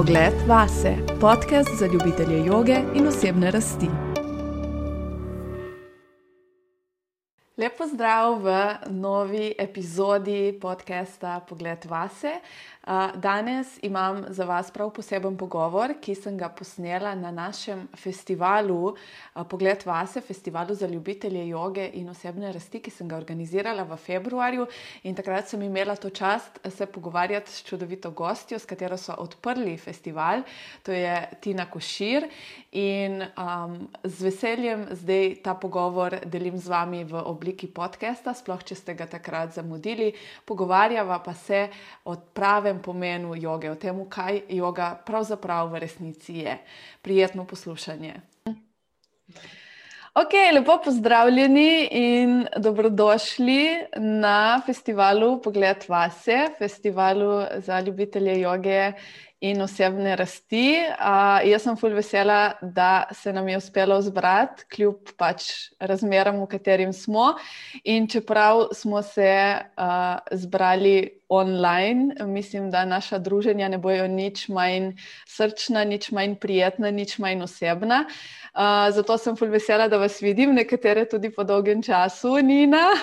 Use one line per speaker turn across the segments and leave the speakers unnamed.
Pogled vase, podcast za ljubitelje joge in osebne rasti. Lepo zdrav v novi epizodi podcasta Pogled vase. Danes imam za vas prav poseben pogovor, ki sem ga posnela na našem festivalu Pogled vase, festivalu za ljubitelje joge in osebne rasti, ki sem ga organizirala v februarju. In takrat sem imela to čast se pogovarjati s čudovito gostjo, s katero so odprli festival, to je Tina Košir. In um, z veseljem zdaj ta pogovor delim z vami v obliki podcasta, sploh če ste ga takrat zamudili. Pogovarjava pa se o pravem pomenu joge, o tem, kaj joga pravzaprav v resnici je. Prijetno poslušanje. Ok, lepo pozdravljeni in dobrodošli na festivalu Pogled vase, festivalu za ljubitelje joge in osebne rasti. Uh, jaz sem fulj vesela, da se nam je uspelo zbrati, kljub pač razmeram, v katerim smo. In čeprav smo se uh, zbrali online, mislim, da naša druženja ne bojo nič manj srčna, nič manj prijetna, nič manj osebna. Uh, zato sem fulj vesela, da vas vidim, nekatere tudi po dolgem času, Nina.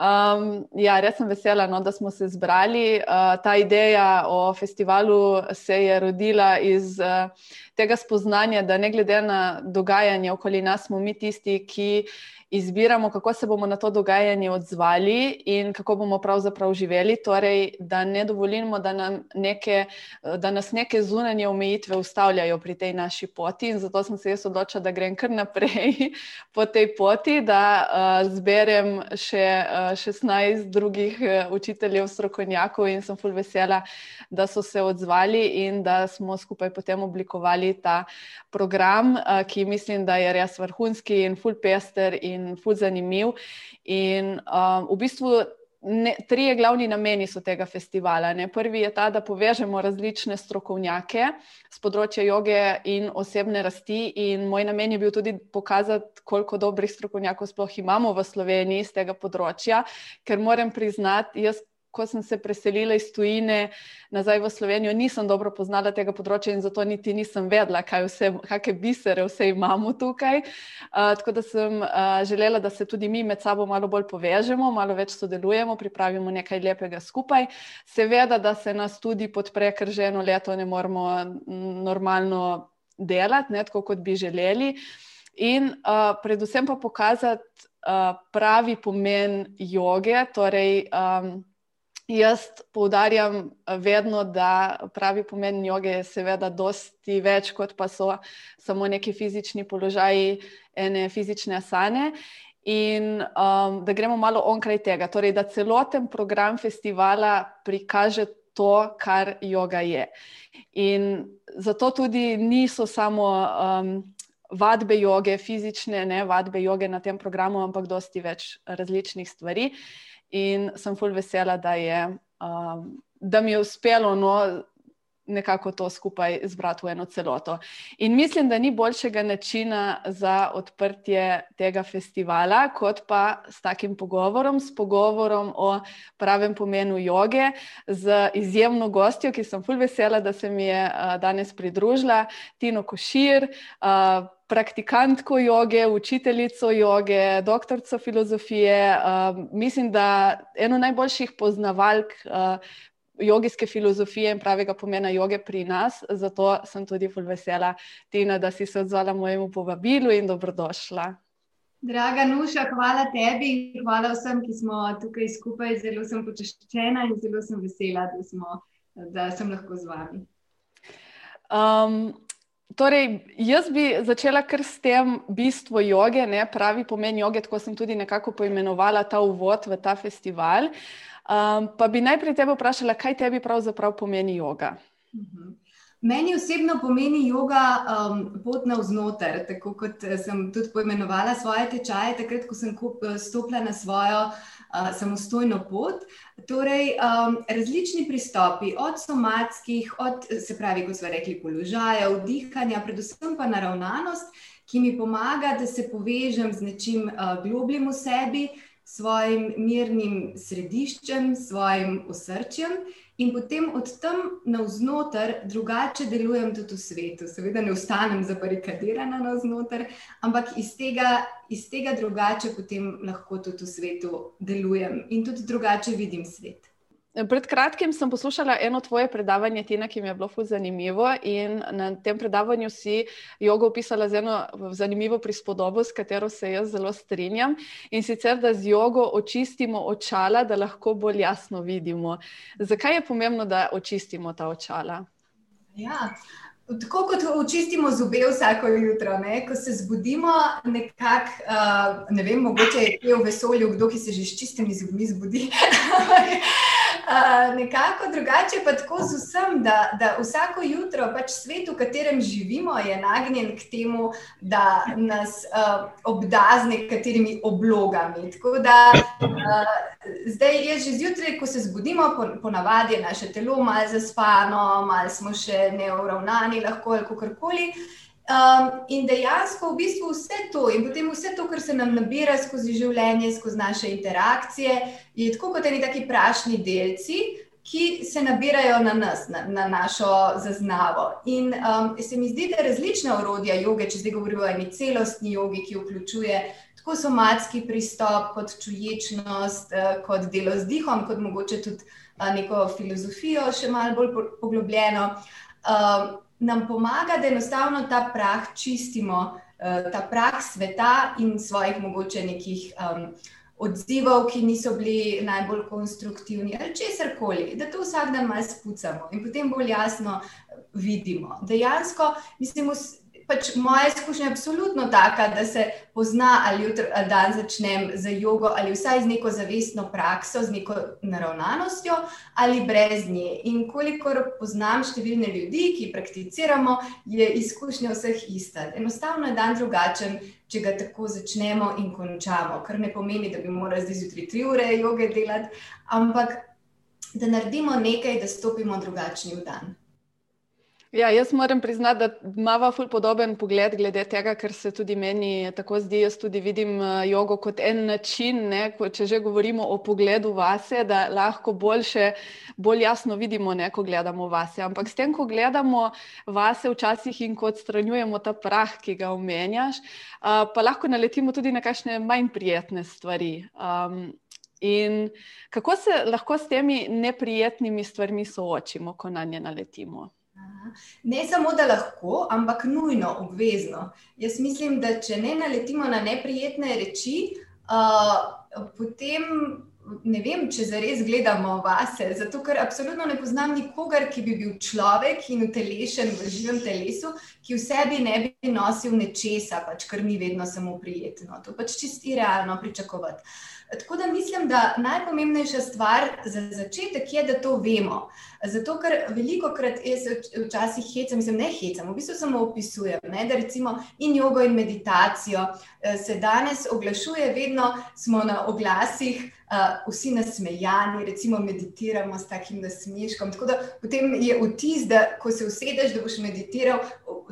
Um, ja, res sem vesela, no, da smo se zbrali. Uh, ta ideja o festivalu se je rodila iz uh, tega spoznanja, da ne glede na dogajanje okoli nas, smo mi tisti, ki izbiramo, kako se bomo na to dogajanje odzvali in kako bomo pravzaprav živeli. Torej, da ne dovolimo, da, neke, da nas neke zunanje omejitve ustavljajo pri tej naši poti. In zato sem se jaz odločila, da grem kar naprej po tej poti, da uh, zberem še uh, 16 drugih uh, učiteljev, strokovnjakov in sem full vesela, da so se odzvali in da smo skupaj potem oblikovali ta program, uh, ki mislim, da je res vrhunski in full pester. In in ful zanimiv. In um, v bistvu ne, trije glavni nameni so tega festivala. Ne. Prvi je ta, da povežemo različne strokovnjake z področja joge in osebne rasti. In moj namen je bil tudi pokazati, koliko dobrih strokovnjakov sploh imamo v Sloveniji z tega področja, ker moram priznati, jaz ko sem se preselila iz tujine nazaj v Slovenijo, nisem dobro poznala tega področja in zato niti nisem vedela, kakšne bisere vse imamo tukaj. Uh, tako da sem uh, želela, da se tudi mi med sabo malo bolj povežemo, malo več sodelujemo, pripravimo nekaj lepega skupaj. Seveda, da se nas tudi podpre, ker že eno leto ne moremo normalno delati, ne, tako kot bi želeli. In uh, predvsem pa pokazati uh, pravi pomen joge, torej um, Jaz poudarjam eh, vedno, da pravi pomen joge je seveda dosti več, kot pa so samo neki fizični položaji, ene fizične asane. In um, da gremo malo onkraj tega, torej da celoten program festivala prikaže to, kar joga je. In zato tudi niso samo um, vadbe joge, fizične ne, vadbe joge na tem programu, ampak dosti več različnih stvari in sem fulj vesela, da, je, um, da mi je uspelo no, nekako to skupaj zbrati v eno celoto. In mislim, da ni boljšega načina za odprtje tega festivala, kot pa s takim pogovorom, s pogovorom o pravem pomenu joge, z izjemno gostjo, ki sem fulj vesela, da se mi je danes pridružila, Tino Košir. Praktikantko joge, učiteljico joge, doktorico filozofije. Uh, mislim, da eno najboljših poznavalk uh, jogijske filozofije in pravega pomena joge pri nas. Zato sem tudi fulj vesela, Tina, da si se odzvala mojemu povabilu in dobrodošla.
Draga Nuša, hvala tebi in hvala vsem, ki smo tukaj skupaj. Zelo sem počaščena in zelo sem vesela, da, smo, da sem lahko z vami.
Um, Torej, jaz bi začela kar s tem bistvo joge, ne, pravi pomen joge, tako sem tudi nekako poimenovala ta uvod v ta festival. Um, pa bi najprej tebe vprašala, kaj tebi pravzaprav pomeni joga?
Mhm. Meni osebno pomeni joga um, pot navznoter, tako kot sem tudi poimenovala svoje tečaje, takrat, ko sem stopila na svojo uh, samostojno pot. Torej, um, različni pristopi, od somatskih, od, se pravi, kot smo rekli, položajev, dihanja, predvsem pa naravnanost, ki mi pomaga, da se povežem z nečim uh, globljim v sebi, svojim mirnim središčem, svojim osrčjem. In potem od tam navznoter drugače delujem tudi v svetu. Seveda ne ostanem zabarikadirana navznoter, ampak iz tega, iz tega drugače potem lahko tudi v svetu delujem in tudi drugače vidim svet.
Pred kratkim sem poslušala eno tvoje predavanje, Tina, ki mi je bilo zelo zanimivo. Na tem predavanju si jogo opisala z eno zanimivo prispodobo, s katero se jaz zelo strinjam. In sicer, da z jogo očistimo očala, da lahko bolj jasno vidimo. Zakaj je pomembno, da očistimo ta očala?
Ja. Tako kot očistimo zobe vsako jutro, ne? ko se zbudimo, nekako, uh, ne vem, mogoče je v vesolju kdo, ki se že s čistimi zobmi zbudi. Nekako drugače pa tako z vsem, da, da vsako jutro pač svet, v katerem živimo, je nagnjen k temu, da nas uh, obda z nekaterimi oblogami. Tako da uh, zdaj je že zjutraj, ko se zbudimo, ponavadi po je naše telo malo zaspano, malo smo še neuravnani, lahko ali kakorkoli. Um, in dejansko v bistvu vse to, in potem vse to, kar se nam nabira skozi življenje, skozi naše interakcije, je tako kot neki taki prašni delci, ki se nabirajo na nas, na, na našo zaznavo. In um, se mi zdi, da različna orodja joge, če zdaj govorimo o eni celostni jogi, ki vključuje tako somatski pristop, kot čuječnost, uh, kot delo z dihom, kot mogoče tudi uh, neko filozofijo, še malo bolj poglobljeno. Um, nam pomaga, da enostavno ta prah čistimo, uh, ta prah sveta in svojih mogoče nekih um, odzivov, ki niso bili najbolj konstruktivni ali česar koli, da to vsak dan malo spucamo in potem bolj jasno vidimo. Dejansko, mislim, pač moja izkušnja je absolutno taka, da se pozna, ali jutri ali dan začnem z jogo, ali vsaj z neko zavestno prakso, z neko naravnanostjo, ali brez nje. In kolikor poznam številne ljudi, ki prakticiramo, je izkušnja vseh ista. Enostavno je dan drugačen. Če ga tako začnemo in končamo, kar ne pomeni, da bi morali zdaj zjutraj tri ure joge delati, ampak da naredimo nekaj, da stopimo drugačni v dan.
Ja, jaz moram priznati, da imamo ful podoben pogled glede tega, ker se tudi meni tako zdi. Jaz tudi vidim eh, jogo kot en način, ne, če že govorimo o pogledu vase, da lahko boljše, bolj jasno vidimo, ne, ko gledamo vase. Ampak s tem, ko gledamo vase včasih in ko odstranjujemo ta prah, ki ga omenjaš, uh, pa lahko naletimo tudi na kakšne manj prijetne stvari. Um, in kako se lahko s temi neprijetnimi stvarmi soočimo, ko na nje naletimo?
Ne samo, da lahko, ampak nujno, obvezno. Jaz mislim, da če ne naletimo na neprijetne reči, uh, potem ne vem, če zares gledamo vase. Zato, ker absolutno ne poznam nikogar, ki bi bil človek in utelešen v živem telesu, ki v sebi ne bi nosil nečesa, pač, kar ni vedno samo prijetno. To pač čisti realno pričakovati. Tako da mislim, da najpomembnejša stvar za začetek je, da to vemo. Zato, ker veliko krat jaz včasih hecam, mislim, ne hecam, v bistvu samo opisujem, ne, da recimo in jogo in meditacijo eh, se danes oglašuje, vedno smo na oglasih. Uh, vsi nasmejani, recimo, meditiramo s takim nasmeškom. Tako da potem je vtis, da ko se usedeš, da boš meditiral,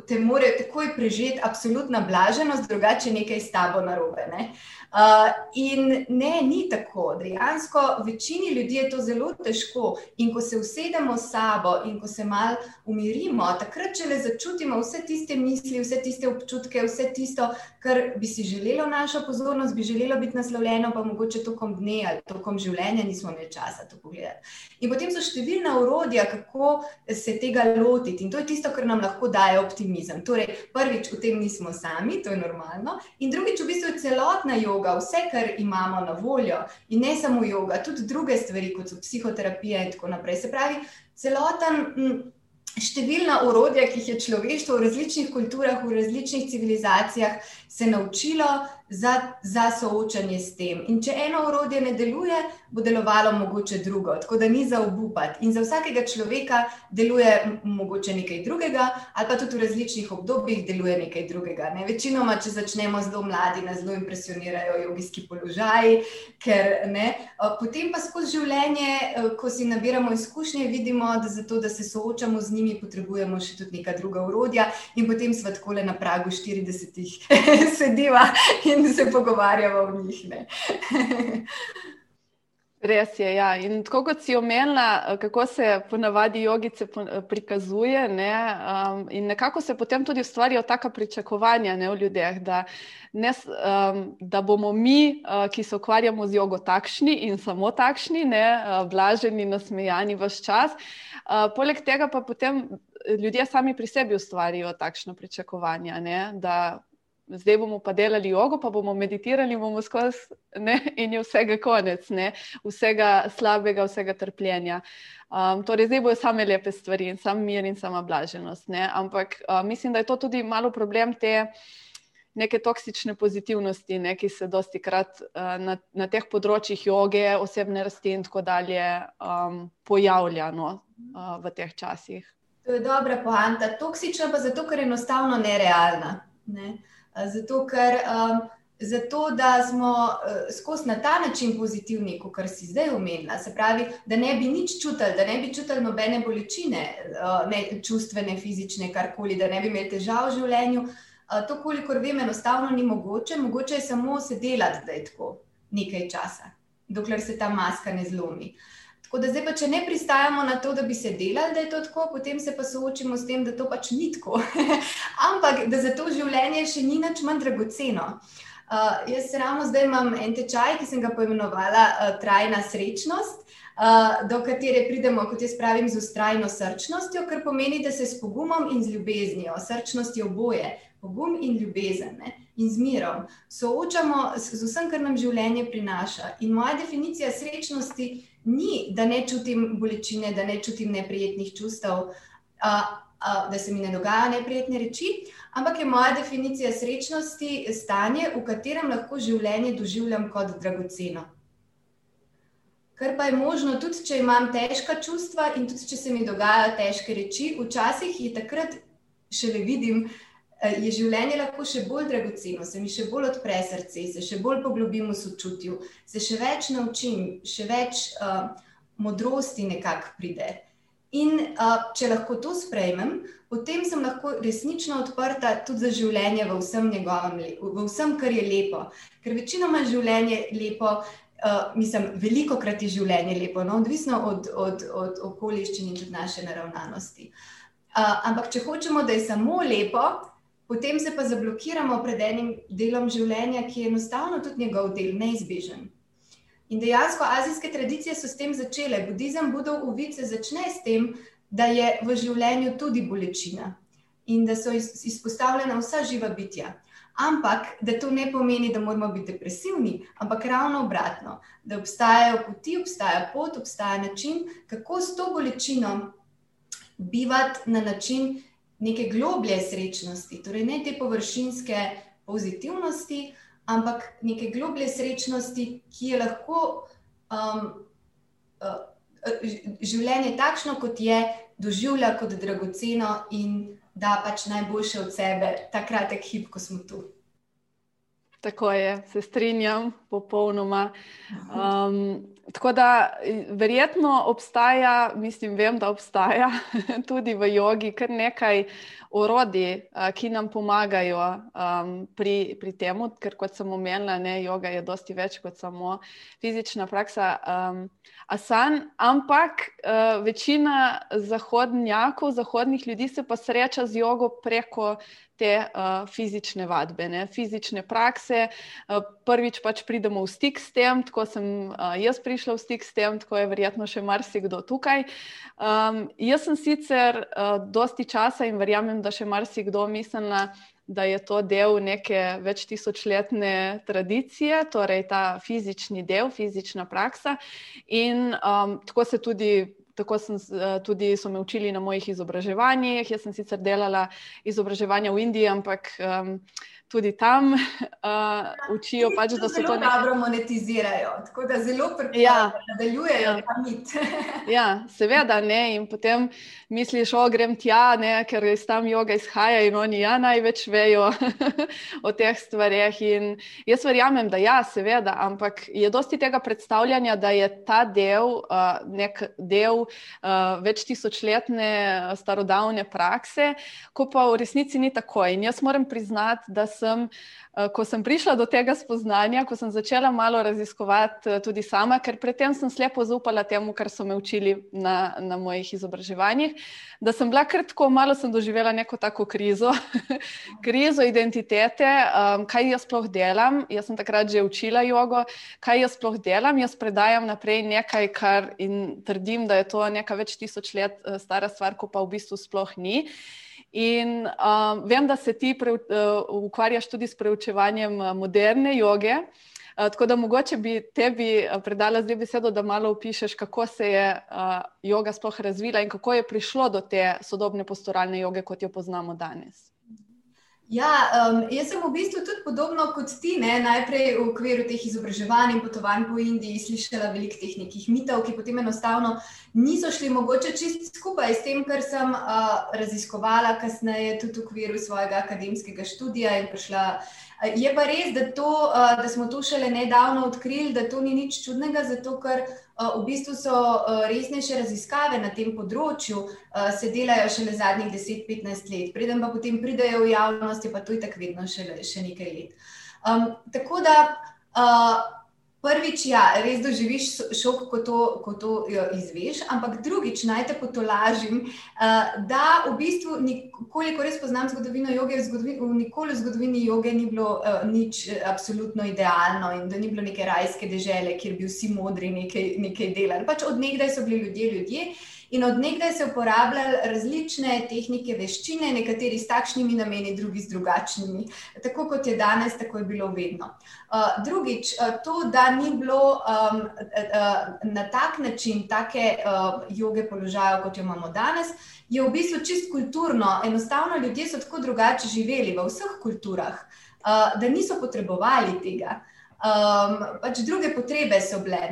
te more takoj prežeti absolutna blaženost, drugače nekaj s tabo narobe. Uh, Uh, in ne, ni tako. Dejansko večini ljudi je to zelo težko. In ko se usedemo s sabo in ko se malo umirimo, takrat, če le začutimo vse tiste misli, vse tiste občutke, vse tisto, kar bi si želelo našo pozornost, bi želelo biti naslovljeno, pa mogoče tokom dne ali tokom življenja nismo imeli časa to pogledati. In potem so številna urodja, kako se tega lotiti. In to je tisto, kar nam lahko daje optimizem. Torej, prvič, v tem nismo sami, to je normalno. In drugič, v bistvu je celotna joga, vse, kar imamo na voljo, in ne samo joga, tudi druge stvari, kot so psihoterapija in tako naprej. Se pravi, celoten. M, Številna urodja, ki jih je človeštvo v različnih kulturah, v različnih civilizacijah se naučilo, za, za soočanje s tem. In če eno orodje ne deluje, bo delovalo mogoče drugo, tako da ni za obupati. In za vsakega človeka deluje mogoče nekaj drugega, ali pa tudi v različnih obdobjih deluje nekaj drugega. Ne? Večinoma, če začnemo zelo mladi, nas zelo impresionirajo jogijski položaji, ker ne. Potem pa skozi življenje, ko si nabiramo izkušnje, vidimo, da zato, da se soočamo z njimi, potrebujemo še tudi neka druga orodja, in potem smo tako le na pragu 40-ih sediva. In in se pogovarjamo o njih.
Res je. Ja. In tako kot si omenila, kako se ponavadi jogice prikazuje, ne, um, in nekako se potem tudi ustvarjajo taka pričakovanja ne, v ljudeh, da, ne, um, da bomo mi, uh, ki se ukvarjamo z jogo, takšni in samo takšni, ne, uh, blaženi, nasmejani vse čas. Uh, poleg tega pa potem ljudje sami pri sebi ustvarjajo takšno pričakovanje, da zdaj bomo pa delali jogo, pa bomo meditirali, bomo skozi ne, in je vsega konec, ne, vsega slabega, vsega trpljenja. Um, torej, zdaj bojo same lepe stvari in sam mir in sama blaženost. Ne. Ampak uh, mislim, da je to tudi malo problem te neke toksične pozitivnosti, ne, ki se dosti krat uh, na, na teh področjih joge, osebne rasti in tako dalje um, pojavlja no, uh, v teh časih.
To je dobra poanta. Toksična pa zato, ker je enostavno nerealna. Ne. Uh, Zato, ker um, zato, da smo uh, skozi na ta način pozitivni, kot si zdaj omenila, se pravi, da ne bi nič čutili, da ne bi čutili nobene bolečine, uh, ne čustvene, fizične, karkoli, da ne bi imeli težav v življenju. Uh, to, kolikor vem, enostavno ni mogoče, mogoče je samo se delati, da je tako nekaj časa, dokler se ta maska ne zlomi. Uh, Tako da zdaj, pa, če ne pristajamo na to, da bi se delali, da je to tako, potem se pa soočimo s tem, da to pač ni tako. Ampak da za to življenje še ni nič manj dragoceno. Uh, jaz ravno zdaj imam en tečaj, ki sem ga poimenovala uh, Trajna srečnost, uh, do katere pridemo, kot jaz pravim, z ustrajno srčnostjo, kar pomeni, da se s pogumom in z ljubeznijo, srčnosti oboje, pogum in ljubezen ne, in z mirom soočamo z, z vsem, kar nam življenje prinaša. In moja definicija srečnosti ni, da ne čutim bolečine, da ne čutim neprijetnih čustev, a, a, da se mi ne dogajajo neprijetne reči, ampak je moja definicija srečnosti stanje, v katerem lahko življenje doživljam kot dragoceno. Kar pa je možno tudi, če imam težka čustva in tudi, če se mi dogajajo težke reči, včasih je takrat šele vidim, Eh, je življenje lahko še bolj dragoceno, se mi še bolj odpre srce, se še bolj poglobim v sočutju, se še več naučim, še več uh, modrosti nekako pride. In uh, če lahko to sprejmem, potem sem lahko resnično odprta tudi za življenje v vsem njegovem, v vsem, kar je lepo. Ker večinoma je življenje lepo, uh, mislim, veliko krat je življenje lepo, no? odvisno od, od, od okoliščin in tudi naše naravnanosti. Uh, ampak če hočemo, da je samo lepo, potem se pa zablokiramo pred enim delom življenja, ki je enostavno tudi njegov del, neizbežen. In dejansko azijske tradicije so s tem začele. Budizem Budov uvice začne s tem, da je v življenju tudi bolečina in da so izpostavljena vsa živa bitja. Ampak da to ne pomeni, da moramo biti depresivni, ampak ravno obratno, da obstajajo poti, obstaja pot, obstaja način, kako s to bolečino bivati na način, neke globlje srečnosti, torej ne te površinske pozitivnosti, ampak neke globlje srečnosti, ki je lahko um, uh, življenje takšno, kot je, doživlja kot dragoceno in da pač najboljše od sebe, ta kratek hip, ko smo tu.
Tako je, se strinjam, popolnoma. Um, tako da verjetno obstaja, mislim, vem, da obstaja tudi v jogi kar nekaj orodij, ki nam pomagajo um, pri, pri tem, ker kot sem omenila, ne, joga je dosti več kot samo fizična praksa. Um, asan, ampak uh, večina zahodnjakov, zahodnih ljudi se pa sreča z jogo preko te uh, fizične vadbe, ne? fizične prakse. Uh, prvič pač pridemo v stik s tem, tako sem uh, jaz prišla v stik s tem, tako je verjetno še marsikdo tukaj. Um, jaz sem sicer uh, dosti časa in verjamem, da še marsikdo mislila. Da je to del neke več tisočletne tradicije, torej ta fizični del, fizična praksa. In um, tako se tudi tako sem, eh, tudi so me učili na mojih izobraževanjih. Jaz sem sicer delala izobraževanja v Indiji, ampak um, tudi tam uh, učijo, pač, da so to
nekaj. Dobro monetizirajo, tako da zelo pripričajo, ja, da nadaljujejo ja. ta mit.
ja, seveda ne. In potem misliš, o grem tja, ne, ker iz tam joga izhaja in oni ja največ vejo o teh stvareh. In jaz verjamem, da ja, seveda, ampak je dosti tega predstavljanja, da je ta del uh, nek del uh, več tisočletne starodavne prakse, ko pa v resnici ni tako. In jaz moram priznati, da sem Eh, ko sem prišla do tega spoznanja, ko sem začela malo raziskovati eh, tudi sama, ker predtem sem slepo zaupala temu, kar so me učili na, na mojih izobraževanjih, da sem bila kratko, malo sem doživela neko tako krizo, krizo identitete, um, kaj jaz sploh delam. Jaz sem takrat že učila jogo, kaj jaz sploh delam. Jaz predajam naprej nekaj, kar in trdim, da je to neka več tisoč let stara stvar, ko pa v bistvu sploh ni. In um, vem, da se ti pre, uh, ukvarjaš tudi s preučevanjem uh, moderne joge. Uh, tako da mogoče bi tebi uh, predala zdaj besedo, da malo opišeš, kako se je uh, joga sploh razvila in kako je prišlo do te sodobne posturalne joge, kot jo poznamo danes.
Ja, um, jaz sem v bistvu tudi podobno kot ti. Ne? Najprej v okviru teh izobraževanj in potovanj po Indiji slišala veliko teh nekih mitov, ki potem enostavno niso šli mogoče čist skupaj s tem, kar sem uh, raziskovala kasneje tudi v okviru svojega akademskega študija in prišla. Je pa res, da, to, uh, da smo to šele nedavno odkrili, da to ni nič čudnega, zato ker v bistvu so resnejše raziskave na tem področju, se delajo šele zadnjih 10-15 let, preden pa potem pridejo v javnost, je pa to itak vedno še, še nekaj let. Um, tako da uh, Prvič, ja, res doživiš šok, ko to, ko to izveš, ampak drugič, naj te potolažim, uh, da v bistvu, koliko res poznam zgodovino joge, nikoli v zgodovini joge ni bilo uh, nič absolutno idealno in da ni bilo neke rajske dežele, kjer bi vsi modri nekaj, nekaj delali. Pač od nekdaj so bili ljudje ljudje. In odnegdaj se uporabljali različne tehnike, veščine, nekateri s takšnimi nameni, drugi s drugačnimi. Tako kot je danes, tako je bilo vedno. Uh, drugič, uh, to, da ni bilo um, na tak način take uh, joge položaja, kot jo imamo danes, je v bistvu čist kulturno. Enostavno ljudje so tako drugače živeli v vseh kulturah, uh, da niso potrebovali tega. Um, pač druge potrebe so bile.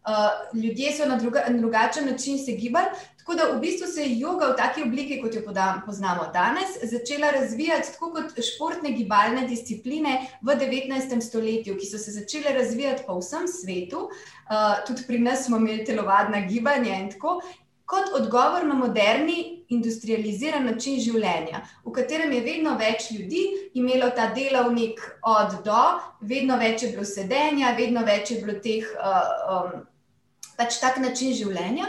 Uh, ljudje so na, druga, na drugačen način se gibali. Tako da v bistvu se je yoga v taki obliki, kot jo podam, poznamo danes, začela razvijati tako kot športne gibalne discipline v 19. stoletju, ki so se začele razvijati po vsem svetu, uh, tudi pri nas smo imeli telovadna gibanja in tako. Kot odgovor na moderni, industrializiran način življenja, v katerem je vedno več ljudi imelo ta delovnik od do, vedno več je bilo sedenja, vedno več je bilo teh uh, um, pač tak način življenja.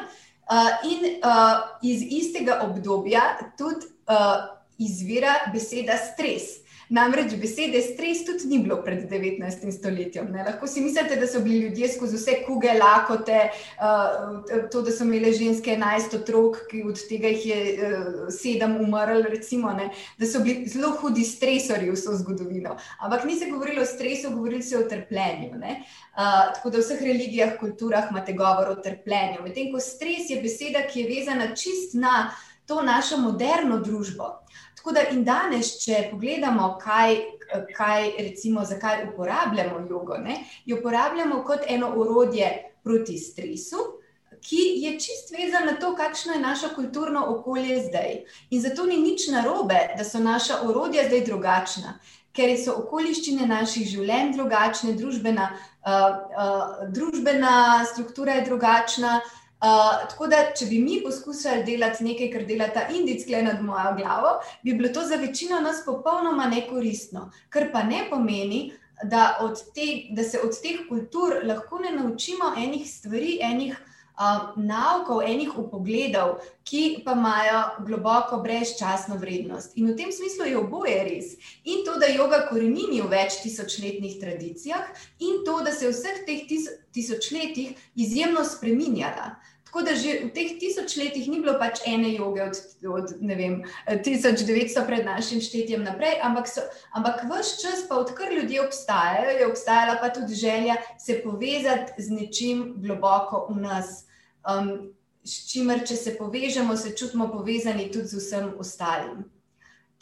Uh, in uh, iz istega obdobja tudi uh, izvira beseda stres. Namreč besede stres tudi ni bilo pred 19. stoletjem. Ne? Lahko si mislite, da so bili ljudje skozi vse kuge, lakote, uh, to, da so imeli ženske 11 otrok, od tega jih je uh, sedem umrl, recimo, da so bili zelo hudi stresori vso zgodovino. Ampak ni se govorilo o stresu, govorili se o trpljenju. Uh, tako da v vseh religijah, kulturah imate govor o trpljenju. Medtem ko stres je beseda, ki je vezana čist na to našo moderno družbo. Tako da in danes, če pogledamo, kaj, kaj recimo, zakaj uporabljamo jogo, ne, jo uporabljamo kot eno orodje proti stresu, ki je čist vezan na to, kakšno je naše kulturno okolje zdaj. In zato ni nič narobe, da so naša orodja zdaj drugačna, ker so okoliščine naših življenj drugačne, družbena, uh, uh, družbena struktura je drugačna. Uh, tako da, če bi mi poskusili delati nekaj, kar dela ta indic, klej nad mojo glavo, bi bilo to za večino nas popolnoma nekoristno. Kar pa ne pomeni, da, te, da se od teh kultur lahko ne naučimo enih stvari, enih uh, naukov, enih upogledov, ki pa imajo globoko brezčasno vrednost. In v tem smislu je oboje res. In to, da yoga korenini v več tisočletnih tradicijah, in to, da se je v vseh teh tis tisočletjih izjemno spreminjala. Tako da že v teh tisočletjih ni bilo pač ene joge od, od vem, 1900 pred našim štetjem naprej, ampak, so, ampak vse čas, pa odkar ljudje obstajajo, je obstajala pa tudi želja se povezati z nečim globoko v nas. Um, s čimer, če se povežemo, se čutimo povezani tudi z vsem ostalim.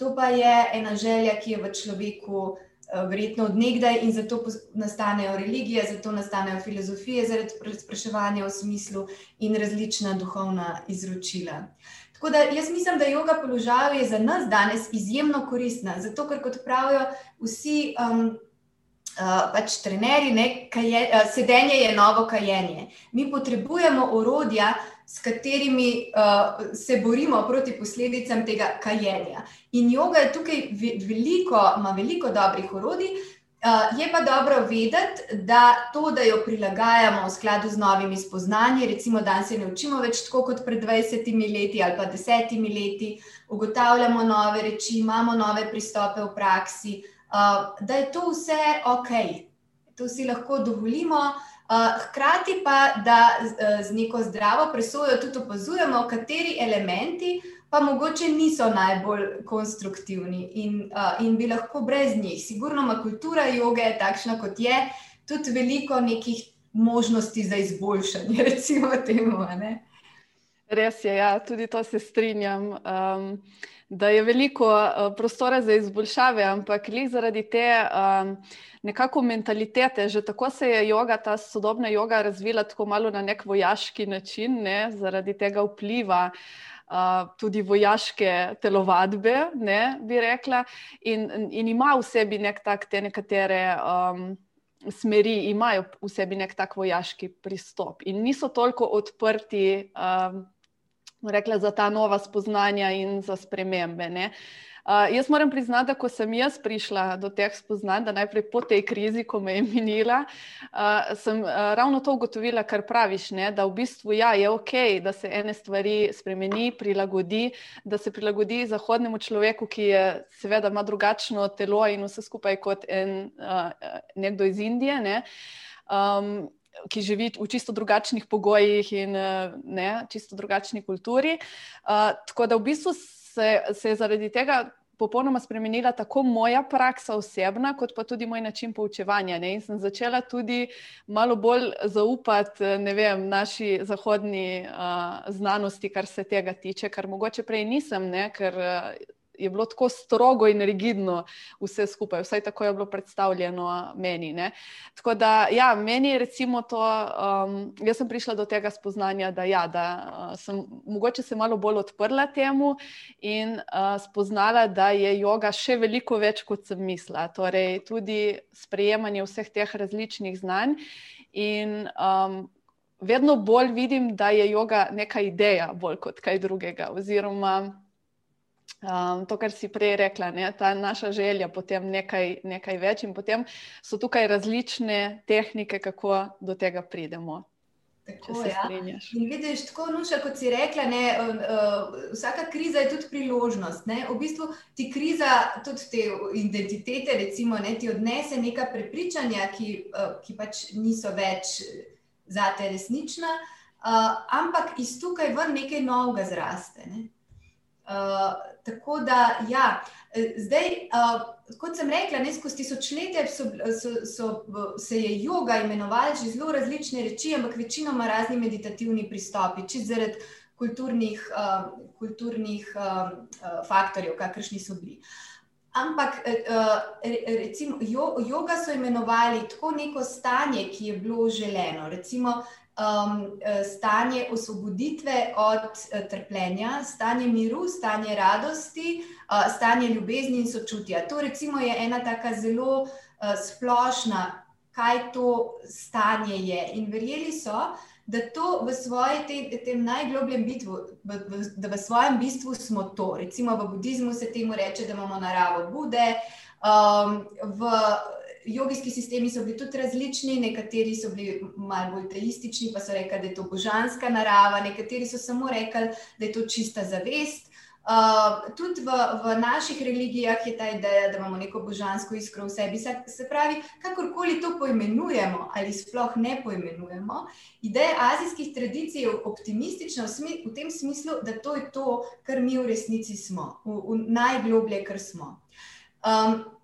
To pa je ena želja, ki je v človeku. Eh, verjetno odnegdaj in zato nastanejo religije, zato nastanejo filozofije, zaradi spraševanja o smislu in različna duhovna izročila. Tako da jaz mislim, da yoga položaj je za nas danes izjemno koristna, zato ker kot pravijo vsi. Um, Uh, pač trenerji, ne, kaje, uh, sedenje je novo kajenje. Mi potrebujemo orodja, s katerimi uh, se borimo proti posledicam tega kajenja. In yoga je tukaj veliko, ima veliko dobrih orodij. Uh, je pa dobro vedeti, da to, da jo prilagajamo v skladu z novimi spoznanji, recimo, da se ne učimo več tako kot pred 20 leti ali pa 10 leti, ugotavljamo nove reči, imamo nove pristope v praksi, uh, da je to vse ok, to si lahko dovolimo. Uh, hkrati pa, da z, z neko zdravo presojo tudi opazujemo, kateri elementi pa mogoče niso najbolj konstruktivni in, uh, in bi lahko brez njih. Sigurno ima kultura joge takšna, kot je, tudi veliko nekih možnosti za izboljšanje, recimo temu.
Res je, ja, tudi to se strinjam. Um, Da je veliko uh, prostora za izboljšave, ampak le zaradi te um, nekako mentalitete, že tako se je yoga, ta sodobna yoga, razvila tako malo na nek vojaški način, ne, zaradi tega vpliva uh, tudi vojaške telovadbe, ne, bi rekla, in, in ima v sebi nek tak, te nekatere um, smeri, imajo v sebi nek tak vojaški pristop in niso toliko odprti. Um, Rekla za ta nova spoznanja in za spremembe. Uh, Uh, jaz moram priznati, da ko sem jaz prišla do teh spoznanj, da najprej po tej krizi, ko me je minila, uh, sem uh, ravno to ugotovila, kar praviš, ne? da v bistvu ja, je ok, da se ene stvari spremeni, prilagodi, da se prilagodi zahodnemu človeku, ki je seveda ima drugačno telo in vse skupaj kot en, uh, nekdo iz Indije. Ne? Um, Ki živi v čisto drugačnih pogojih in ne, čisto drugačni kulturi. Uh, tako da v bistvu se, se je zaradi tega popolnoma spremenila tako moja praksa osebna, kot pa tudi moj način poučevanja. Ne? In sem začela tudi malo bolj zaupati vem, naši zahodni uh, znanosti, kar se tega tiče, kar mogoče prej nisem, ne? ker uh, je bilo tako strogo in rigidno vse skupaj, vsaj tako je bilo predstavljeno meni. Ne? Tako da, ja, meni je recimo to, um, jaz sem prišla do tega spoznanja, da, ja, da uh, sem mogoče se malo bolj odprla temu in uh, spoznala, da je yoga še veliko več, kot sem mislila. Torej, tudi sprejemanje vseh teh različnih znanj. In um, vedno bolj vidim, da je yoga neka ideja, bolj kot kaj drugega. Oziroma, Um, to, kar si prej rekla, ne, ta naša želja po tem nekaj, nekaj več, in potem so tukaj različne tehnike, kako do tega pridemo.
Tako, ja. In vidiš, tako nuša, kot si rekla, ne, uh, uh, vsaka kriza je tudi priložnost. Ne. V bistvu ti kriza, tudi te identitete, recimo, ne, ti odnese neka prepričanja, ki, uh, ki pač niso več za te resnična, uh, ampak iz tukaj ven nekaj novega zraste. Ne. Uh, tako da, ja, eh, zdaj, uh, kot sem rekla, ne skozi tisočletja so, so, so, se je yoga imenovala že zelo različne reči, ampak večinoma razni meditativni pristopi, če zaradi kulturnih, uh, kulturnih uh, faktorjev, kakršni so bili. Ampak, recimo, yoga so imenovali tako neko stanje, ki je bilo želeno. Recimo, um, eh, stanje osvoboditve od uh, trpljenja, stanje miru, stanje radosti, uh, stanje ljubezni in sočutja. To recimo je ena taka zelo uh, splošna, kaj to stanje je. In verjeli so, da to v svojem najglobljem bitvu, v, v, da v svojem bistvu smo to. Recimo v budizmu se temu reče, da imamo naravo Bude. Um, v jogijski sistemi so bili tudi različni, nekateri so bili malo bolj teistični, pa so rekli, da je to božanska narava, nekateri so samo rekli, da je to čista zavest. Uh, tudi v, v naših religijah je ta ideja, da imamo neko božansko iskro v sebi. Se, se pravi, kakorkoli to poimenujemo ali sploh ne poimenujemo, ideja azijskih tradicij je optimistična v, smi, v tem smislu, da to je to, kar mi v resnici smo, v, v najgloblje, kar smo. Um,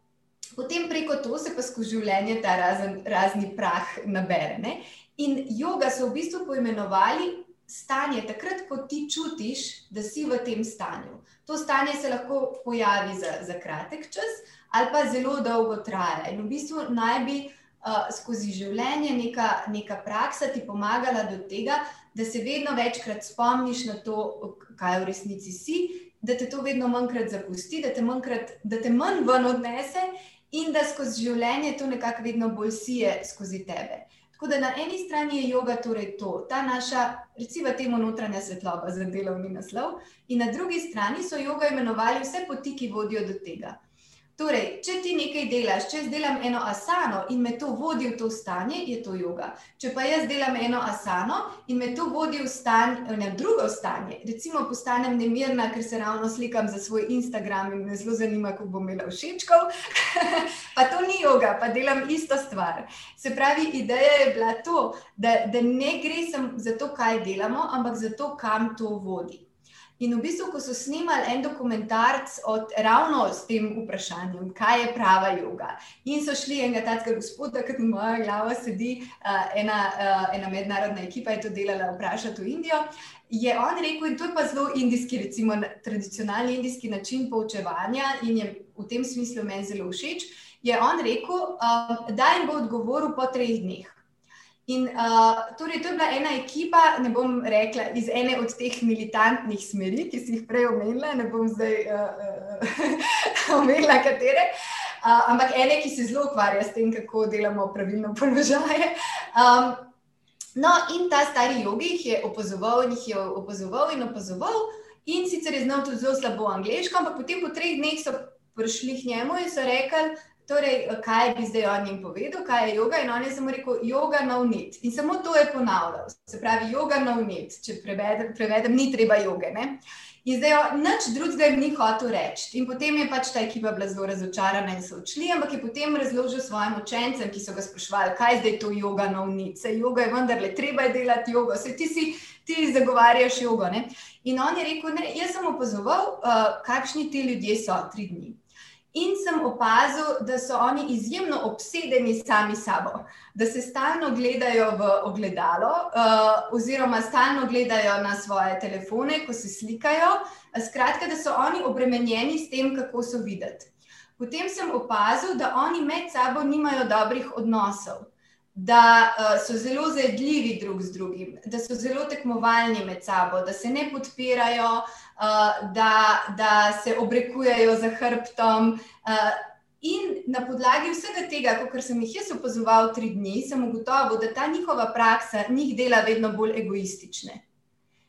Potem preko to se pa skozi življenje ta razen, razni prah nabere. Ne? In yoga so v bistvu poimenovali stanje, takrat, ko ti čutiš, da si v tem stanju. To stanje se lahko pojavi za, za kratek čas, ali pa zelo dolgo traja. In v bistvu naj bi uh, skozi življenje neka, neka praksa ti pomagala do tega, da se vedno večkrat spomniš na to, kaj v resnici si, da te to vedno manjkrat zapusti, da te, manjkrat, da te manj ven odnese in da skozi življenje to nekako vedno bolj sije skozi tebe. Tako da na eni strani je yoga torej to, ta naša, recimo, temu notranja svetloba za delovni naslov, in na drugi strani so yoga imenovali vse poti, ki vodijo do tega. Torej, če ti nekaj delaš, če jaz delam eno asano in me to vodi v to stanje, je to yoga. Če pa jaz delam eno asano in me to vodi v, stan, v drugo stanje, recimo postanem nemirna, ker se ravno slikam za svoj Instagram in me zelo zanima, kako bom imela všečkov, pa to ni yoga, pa delam isto stvar. Se pravi, ideja je bila to, da, da ne gre samo za to, kaj delamo, ampak za to, kam to vodi. In v bistvu, ko so snimali en dokumentarc od, ravno s tem vprašanjem, kaj je prava yoga, in so šli enega takega gospoda, mu moja glava sedi, uh, ena, uh, ena mednarodna ekipa je to delala, vprašati v Indijo. Je on rekel, in to je pa zelo indijski, recimo tradicionalni indijski način poučevanja, in je v tem smislu meni zelo všeč. Je on rekel, uh, da jim bo odgovoril po treh dneh. In uh, torej, to je bila ena ekipa, ne bom rekla, iz ene od teh militantnih smeri, ki si jih prej omenila, ne bom zdaj uh, uh, omenila, katere, uh, ampak ene, ki se zelo ukvarja s tem, kako delamo pravilno položaje. Um, no, in ta stari jogi jih je opazoval in jih je opazoval in opazoval, in sicer je znal tudi zelo slabo angliško, ampak potem po treh dneh so prišli k njemu in so rekli, Torej, kaj bi zdaj on jim povedal, kaj je yoga? In on je samo rekel, yoga na unit. In samo to je ponavljal. Se pravi, yoga na unit. Če prevedem, prevedem ni treba joge. Ne? In zdaj nič drugega jim ni hotel reči. In potem je pač ta ekipa bila zelo razočarana in so odšli, ampak je potem razložil svojim učencem, ki so ga sprašvali, kaj je zdaj to yoga na unit. Se yoga je vendarle, treba je delati jogo, se ti si. Ti zagovarjaš jogo. Ne? In on je rekel: ne, Jaz sem opazoval, uh, kakšni ti ljudje so tri dni. In sem opazil, da so oni izjemno obsedeni sami sabo, da se stalno gledajo v ogledalo, uh, oziroma stalno gledajo na svoje telefone, ko se slikajo. Skratka, da so oni obremenjeni s tem, kako so videti. Potem sem opazil, da oni med sabo nimajo dobrih odnosov, da uh, so zelo zajedljivi drug z drugim, da so zelo tekmovalni med sabo, da se ne podpirajo. Uh, da, da se obrekujejo za hrbtom. Uh, in na podlagi vsega tega, kar sem jih jaz opazoval tri dni, sem ugotovil, da ta njihova praksa njih dela vedno bolj egoistične.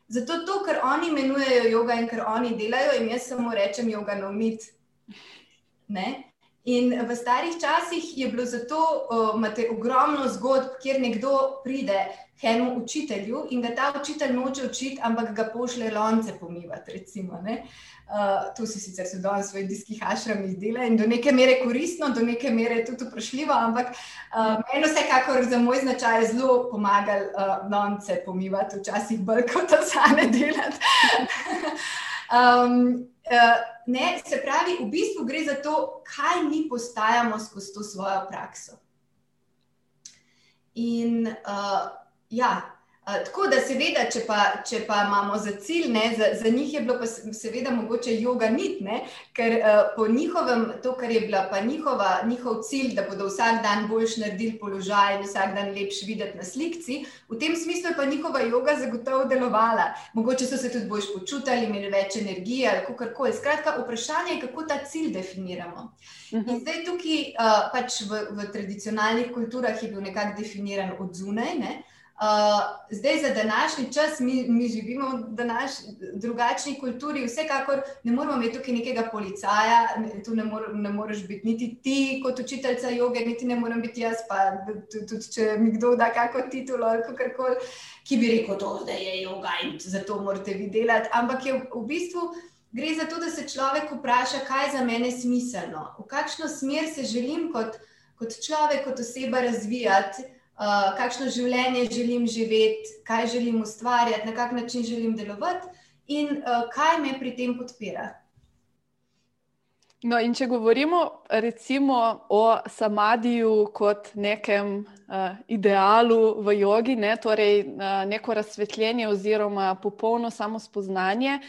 Zato to, kar oni imenujejo yoga in kar oni delajo, jim jaz samo rečem yoga na umit. In v starih časih je bilo zato, imate ogromno zgodb, kjer nekdo pride, enemu učitelju in ga ta učitelj noče učiti, ampak ga pošle lonce pomivati. Recimo, uh, to si sicer so danes v indijskih ašramih dela in do neke mere koristno, do neke mere tudi vprašljivo, ampak uh, meni vsekakor za moj značaj zelo pomagali uh, lonce pomivati, včasih bolj kot osane delati. um, Uh, ne, se pravi, v bistvu gre za to, kaj mi postajamo skozi to svojo prakso. In uh, Ja, tako da, seveda, če pa, če pa imamo za cilj, ne, za, za njih je bilo pa seveda mogoče yoga nit, ne, ker uh, po njihovem, to, kar je bila pa njihova, njihov cilj, da bodo vsak dan boljš naredili položaj in vsak dan lepš videti na slikci, v tem smislu je pa njihova yoga zagotovo delovala. Mogoče so se tudi boljš počutili, imeli več energije ali kako koli. Skratka, vprašanje je, kako ta cilj definiramo. In mhm. zdaj tukaj uh, pač v, v tradicionalnih kulturah je bil nekako definiran od zunaj. Ne, Uh, zdaj, za današnji čas, mi, mi živimo v današ, drugačni kulturi, vsekakor ne moramo imeti tukaj nekega policaja, tu ne, mor, ne moreš biti niti ti, kot učiteljica joge, niti ne morem biti jaz, pa tudi če mi kdo da kako titulo ali kako koli, ki bi rekel, da je joga in zato morate vi delati. Ampak je v, v bistvu gre za to, da se človek vpraša, kaj je za mene smiselno, v kakšno smer se želim kot, kot človek, kot oseba razvijati. Uh, kakšno življenje želim živeti, kaj želim ustvarjati, na kak način želim delovati in uh, kaj me pri tem podpira.
No, in če govorimo recimo o samadiju kot nekem uh, idealu v jogi, ne, torej uh, neko razsvetljenje oziroma popolno samospoznanje,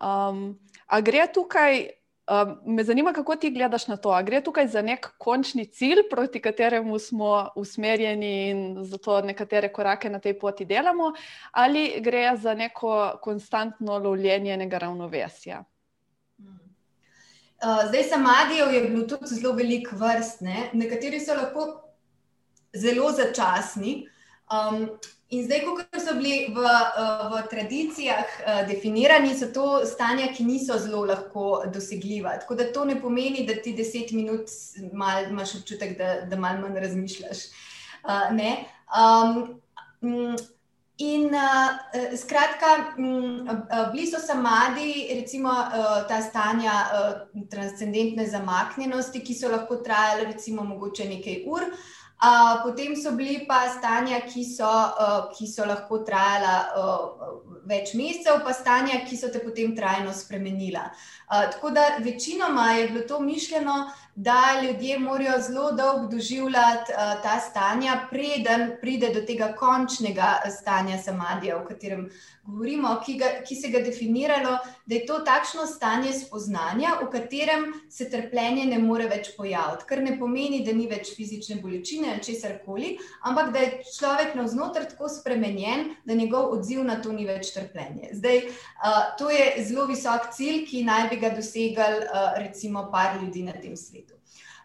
um, a gre tukaj Um, me zanima, kako ti gledaš na to. A gre tukaj za nek končni cilj, proti kateremu smo usmerjeni in zato nekatere korake na tej poti delamo, ali gre za neko konstantno lovljenje enega ravnovesja?
Uh, zdaj, samadijev je bilo tudi zelo veliko vrst. Ne? Nekateri so lahko zelo začasni. Um, in zdaj, ko so bili v, v tradicijah uh, definirani, so to stanja, ki niso zelo lahko dosegljiva. Tako da to ne pomeni, da ti deset minut mal, imaš občutek, da, da malo manj razmišljaš. Uh, In uh, skratka, um, bili so samadi, recimo uh, ta stanja uh, transcendentne zamaknjenosti, ki so lahko trajale, recimo, mogoče nekaj ur. Uh, potem so bili pa stanja, ki so, uh, ki so lahko trajala uh, več mesecev, pa stanja, ki so te potem trajno spremenila. Uh, tako da večinoma je bilo to mišljeno, da ljudje morajo zelo dolgo doživljati uh, ta stanja, preden pride do tega končnega stanja samadija, o katerem govorimo, ki, ga, ki se ga definiralo, da je to takšno stanje spoznanja, v katerem se trpljenje ne more več pojaviti. Kar ne pomeni, da ni več fizične bolečine ali česar koli, ampak da je človek navznoter tako spremenjen, da njegov odziv na to ni več trpljenje. Zdaj, uh, to je zelo visok cilj, ki naj bi ga dosegali uh, recimo par ljudi na tem svetu.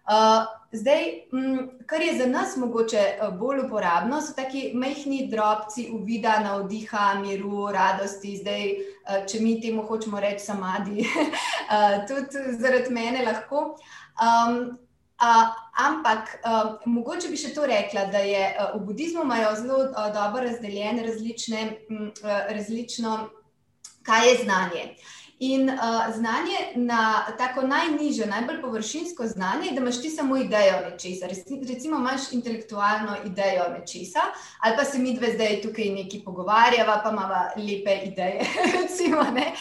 Uh, zdaj, mm, kar je za nas mogoče bolj uporabno, so taki majhni drobci uvida, navdiha, miru, radosti. Zdaj, če mi temu hočemo reči samadi, tudi zaradi mene lahko. Um, uh, ampak uh, mogoče bi še to rekla, da je uh, v budizmu imajo zelo uh, dobro razdeljene različne, um, različno, kaj je znanje. In uh, znanje na tako najnižje, najbolj površinsko znanje, da imaš ti samo idejo nečesa. Recimo, imaš intelektualno idejo nečesa, ali pa se mi dve zdaj tukaj neki pogovarjava, pa imamo lepe ideje. recimo, ne?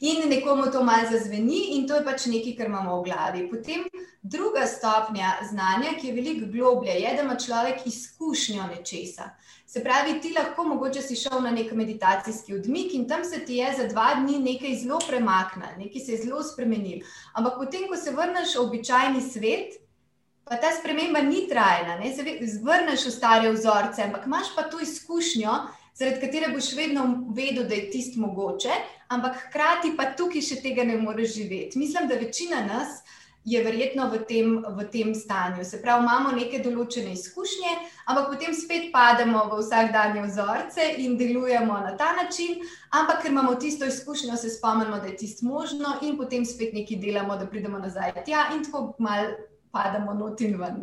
In nekomu to malo zazveni, in to je pač nekaj, kar imamo v glavi. Potem druga stopnja znanja, ki je veliko globlje, je, da ima človek izkušnjo nečesa. Se pravi, ti lahko mogoče si šel na nek meditacijski odmik in tam se ti je za dva dni nekaj zelo premaknilo, nekaj se je zelo spremenil. Ampak potem, ko se vrneš v običajni svet, pa ta sprememba ni trajna, ne? se vrneš v stare vzorce, ampak imaš pa to izkušnjo, zaradi katere boš vedno vedel, da je tist mogoče, ampak hkrati pa tukaj še tega ne moreš živeti. Mislim, da večina nas je verjetno v tem, v tem stanju. Se pravi, imamo neke določene izkušnje, ampak potem spet pademo v vsakdanje vzorce in delujemo na ta način, ampak ker imamo tisto izkušnjo, se spomnimo, da je tisto možno, in potem spet nekaj delamo, da pridemo nazaj tja in tako mal. Padamo not in ven.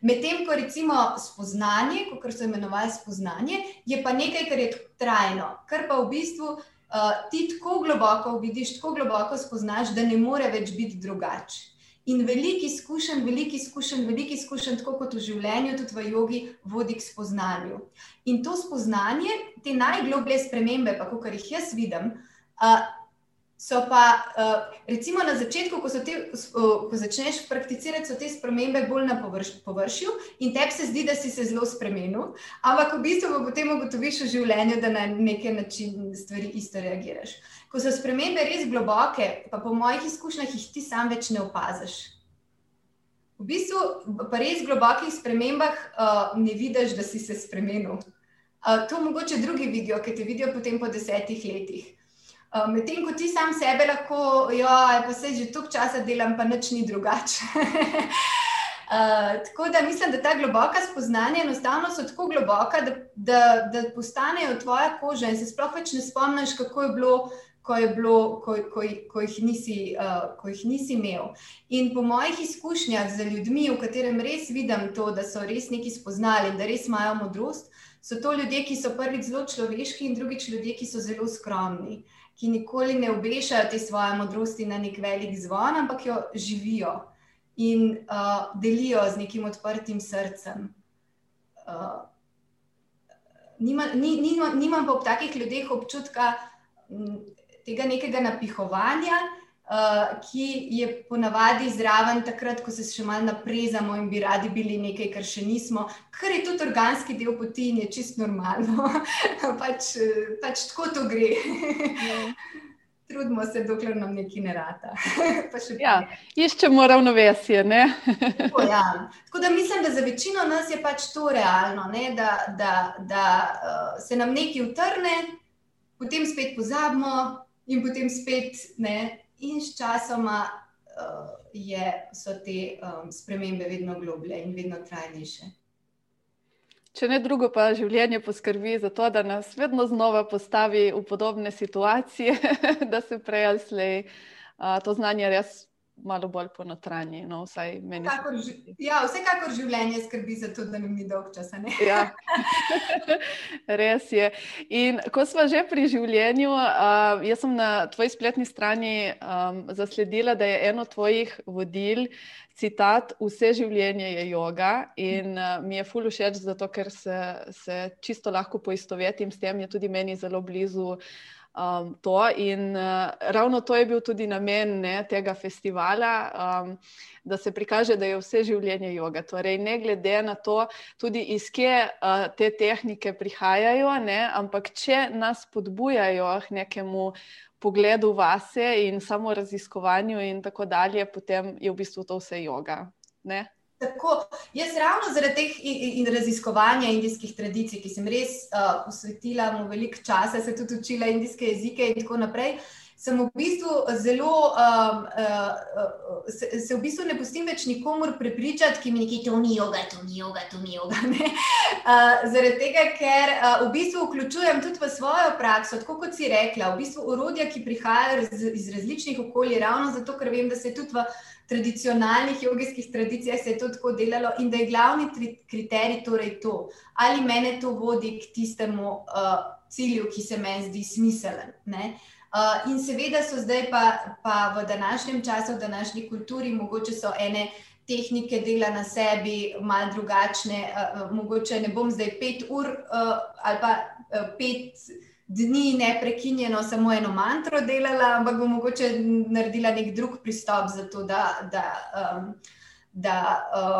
Medtem ko recimo spoznanje, kot so imenovali spoznanje, je pa nekaj, kar je trajno, kar pa v bistvu uh, ti tako globoko vidiš, tako globoko spoznaš, da ne more več biti drugače. In veliko izkušenj, veliko izkušenj, veliko izkušenj, tako kot v življenju, tudi v jogi, vodi k spoznanju. In to spoznanje, te najgloblje spremembe, pa kot jih jaz vidim, so pa, recimo na začetku, ko, te, ko začneš prakticirati, so te spremembe bolj na površ, površju in tebi se zdi, da si se zelo spremenil, ampak v bistvu potem ugotoviš v življenju, da na neki način stvari isto reagiraš ko so spremembe res globoke, pa po mojih izkušnjah jih ti sam več ne opaziš. V bistvu, pa res globokih spremembah uh, ne vidiš, da si se spremenil. Uh, to mogoče drugi vidijo, ki te vidijo potem po desetih letih. Uh, Medtem ko ti sam sebe lahko, ja, pa se že toliko časa delam, pa nič ni drugače. Uh, tako da mislim, da ta globoka spoznanja enostavno so tako globoka, da, da, da postanejo tvoja koža in se sploh več ne spomniš, kako je bilo ko, bilo, ko, ko, ko, jih nisi, uh, ko jih nisi imel. In po mojih izkušnjah z ljudmi, v katerem res vidim to, da so res nekaj spoznali in da res imajo modrost, so to ljudje, ki so prvič zelo človeški in drugič ljudje, ki so zelo skromni, ki nikoli ne obešajo te svoje modrosti na nek velik zvon, ampak jo živijo in uh, delijo z nekim odprtim srcem. Uh, nima, ni, nima, nimam pa ob takih ljudeh občutka, tega nekega napihovanja, uh, ki je ponavadi zraven takrat, ko se še malo naprezamo in bi radi bili nekaj, kar še nismo, kar je tudi organski del poti in je čist normalno. pač, pač tako to gre. Trudimo se, dokler nam nekaj ne rata.
ja, iščemo ravnovesje.
tako, ja. tako da mislim, da za večino nas je pač to realno, da, da, da uh, se nam nekaj utrne, potem spet pozabimo, in potem spet ne, in s časoma uh, je, so te um, spremembe vedno globlje in vedno trajnejše.
Če ne drugo, pa življenje poskrbi za to, da nas vedno znova postavi v podobne situacije, da se prej ali slej to znanje res malo bolj ponotranji. No,
vsekakor, ja, vsekakor življenje skrbi za to, da nam ni dolg čas.
Ja. Res je. In ko smo že pri življenju, uh, jaz sem na tvoji spletni strani um, zasledila, da je eno tvojih vodil. Citat: Vse življenje je yoga, in uh, mi je fully všeč, zato ker se, se čisto lahko poistovetim s tem, je tudi meni zelo blizu uh, um, to. In uh, ravno to je bil tudi namen ne, tega festivala, um, da se prikaže, da je vse življenje yoga. Torej, ne glede na to, tudi iz kje uh, te tehnike prihajajo, ne, ampak če nas podbujajo k nekemu. Pogledu vase in samo raziskovanju, in tako dalje, potem je v bistvu to vse yoga. Ne?
Tako, jaz ravno zaradi teh in, in raziskovanja indijskih tradicij, ki sem res uh, posvetila mu veliko časa, se tudi učila indijske jezike in tako naprej. Sem v bistvu zelo, um, uh, se, se v bistvu ne pustim več nikomor prepričati, ki mi nekaj to ni joga, to ni joga, to ni joga. Uh, zaradi tega, ker uh, v bistvu vključujem tudi v svojo prakso, tako kot si rekla, v bistvu urodja, ki prihajajo iz, iz različnih okolij, ravno zato, ker vem, da se tudi v tradicionalnih jogijskih tradicijah se je to tako delalo in da je glavni kriterij torej to, ali mene to vodi k tistemu uh, cilju, ki se meni zdi smiselen. Uh, in seveda so zdaj pa, pa v današnjem času, v današnji kulturi, mogoče so ene tehnike dela na sebi, malo drugačne. Uh, mogoče ne bom zdaj pet ur uh, ali pa uh, pet dni neprekinjeno samo eno mantro delala, ampak bom mogoče naredila nek drug pristop za to, da, da, um, da,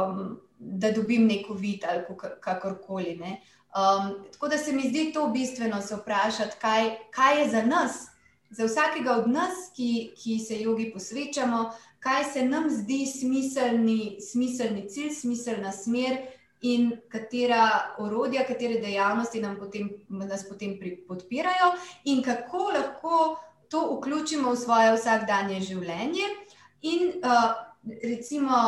um, da dobim neko vid ali kakorkoli. Ne. Um, tako da se mi zdi to bistveno se vprašati, kaj, kaj je za nas, za vsakega od nas, ki, ki se jogi posvečamo, kaj se nam zdi smiselni, smiselni cilj, smiselna smer in katera orodja, katere dejavnosti potem, nas potem podpirajo, in kako lahko to vključimo v svoje vsakdanje življenje. In, uh, recimo,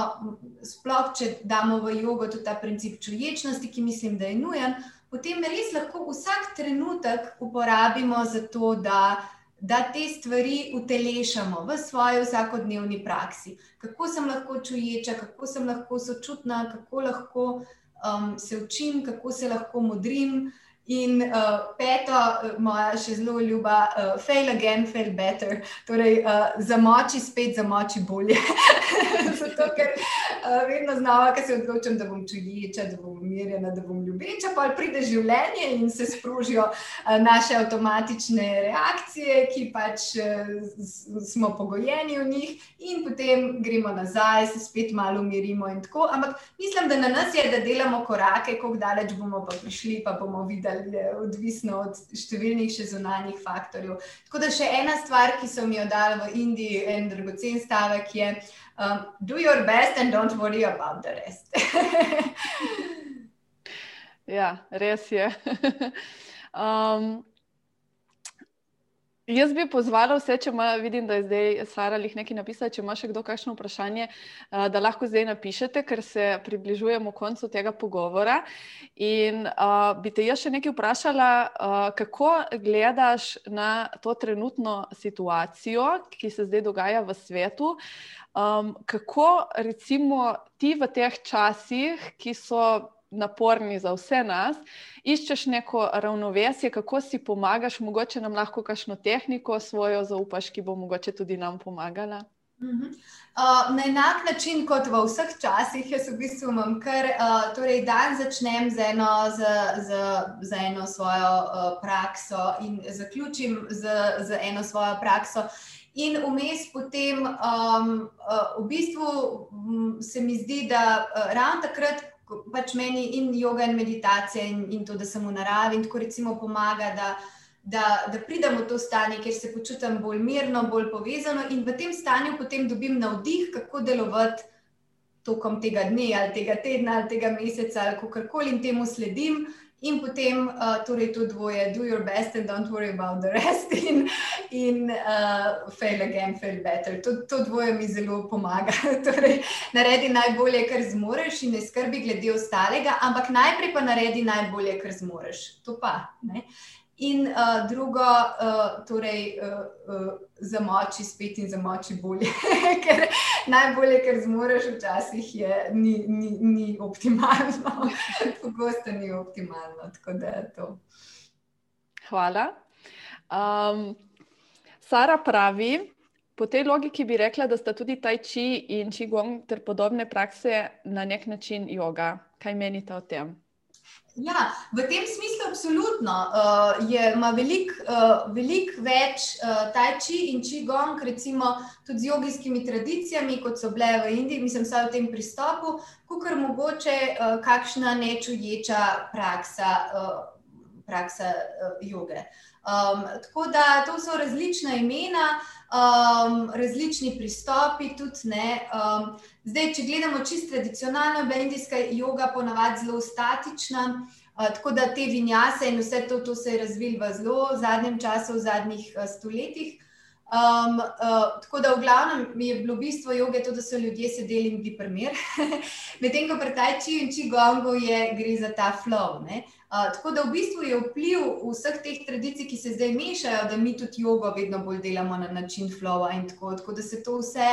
sploh, če damo v jogo tudi ta princip čuječnosti, ki mislim, da je nujen, potem res lahko vsak trenutek uporabimo za to, da. Da te stvari utelešamo v svoji vsakodnevni praksi. Kako sem lahko čuječa, kako sem lahko sočutna, kako lahko um, se učim, kako se lahko modrim. In uh, peto, uh, moja še zelo ljuba, uh, fail again, fail better. Torej, uh, za moči spet, za moči bolje. Zato, ker uh, vedno znova, ko se odločim, da bom čuječa, da bom umirjena, da bom ljubeča, pa pride življenje in se sprožijo uh, naše avtomatične reakcije, ki pač uh, smo pogojeni v njih, in potem gremo nazaj, se spet malo umirimo. Ampak mislim, da na nas je, da delamo korake, kako daleč bomo pa prišli, pa bomo videli odvisno od številnih še zunanjih faktorjev. Tako da še ena stvar, ki so mi jo dali v Indiji, en dragocen stavek je: um, Do your best and don't worry about the rest.
ja, res je. um, Jaz bi pozvala vse, če ima, vidim, da je zdaj Sara jih nekaj napisala, če ima še kdo kakšno vprašanje, eh, da lahko zdaj napišete, ker se približujemo koncu tega pogovora. In uh, bi te jaz še nekaj vprašala, uh, kako gledaš na to trenutno situacijo, ki se zdaj dogaja v svetu. Um, kako recimo ti v teh časih, ki so naporni za vse nas, iščeš neko ravnovesje, kako si pomagaš, mogoče nam lahko kakšno tehniko svojo zaupaš, ki bo mogoče tudi nam pomagala.
Uh -huh. uh, na enak način kot v vseh časih, jaz v bistvu imam kar uh, torej dan začnem z eno, z, z, z eno svojo uh, prakso in zaključim z, z eno svojo prakso. In vmes potem um, uh, v bistvu um, se mi zdi, da uh, ravno takrat, pač meni in yoga in meditacija in, in to, da sem v naravi in tako recimo pomaga, da, da, da pridem v to stanje, kjer se počutim bolj mirno, bolj povezano in v tem stanju potem dobim navdih, kako delovati tokom tega dne ali tega tedna ali tega meseca ali kako koli in temu sledim. In potem uh, torej to dvoje, do your best and don't worry about the rest. In, in uh, fail again, fail better. To, to dvoje mi zelo pomaga. torej, naredi najbolje, kar zmoriš, in ne skrbi glede ostalega, ampak najprej pa naredi najbolje, kar zmoriš. To pa. Ne? In uh, drugo, uh, torej, uh, uh, za moči spet in za moči bolje, ker najbolje, kar zmoriš, včasih je, ni, ni, ni optimalno, pogosto ni optimalno.
Hvala. Um, Sara pravi, po tej logiki bi rekla, da sta tudi Tai Chi in Qigong ter podobne prakse na nek način yoga. Kaj menite o tem?
Ja, v tem smislu, absolutno. Uh, je, ima veliko uh, velik več uh, Tai Chi in Qigong, recimo tudi z jogijskimi tradicijami, kot so bile v Indiji, mislim, vsaj v tem pristopu, kot kar mogoče uh, kakšna nečuječa praksa, uh, praksa uh, joge. Um, tako da to so različna imena, um, različni pristopi, tudi ne. Um, Zdaj, če gledamo čisto tradicionalno, je indijska yoga ponavadi zelo statična, uh, tako da te vinjase in vse to, to se je razvilo v zelo zadnjem času, v zadnjih uh, stoletjih. Um, uh, tako da, v glavnem, je bilo bistvo joge to, da so ljudje sedeli in bili primer. Medtem ko pri tajči in čigongu gre za ta flow. Uh, tako da, v bistvu je vpliv vseh teh tradicij, ki se zdaj mešajo, da mi tudi jogo vedno bolj delamo na način flowa in tako, tako da se to vse,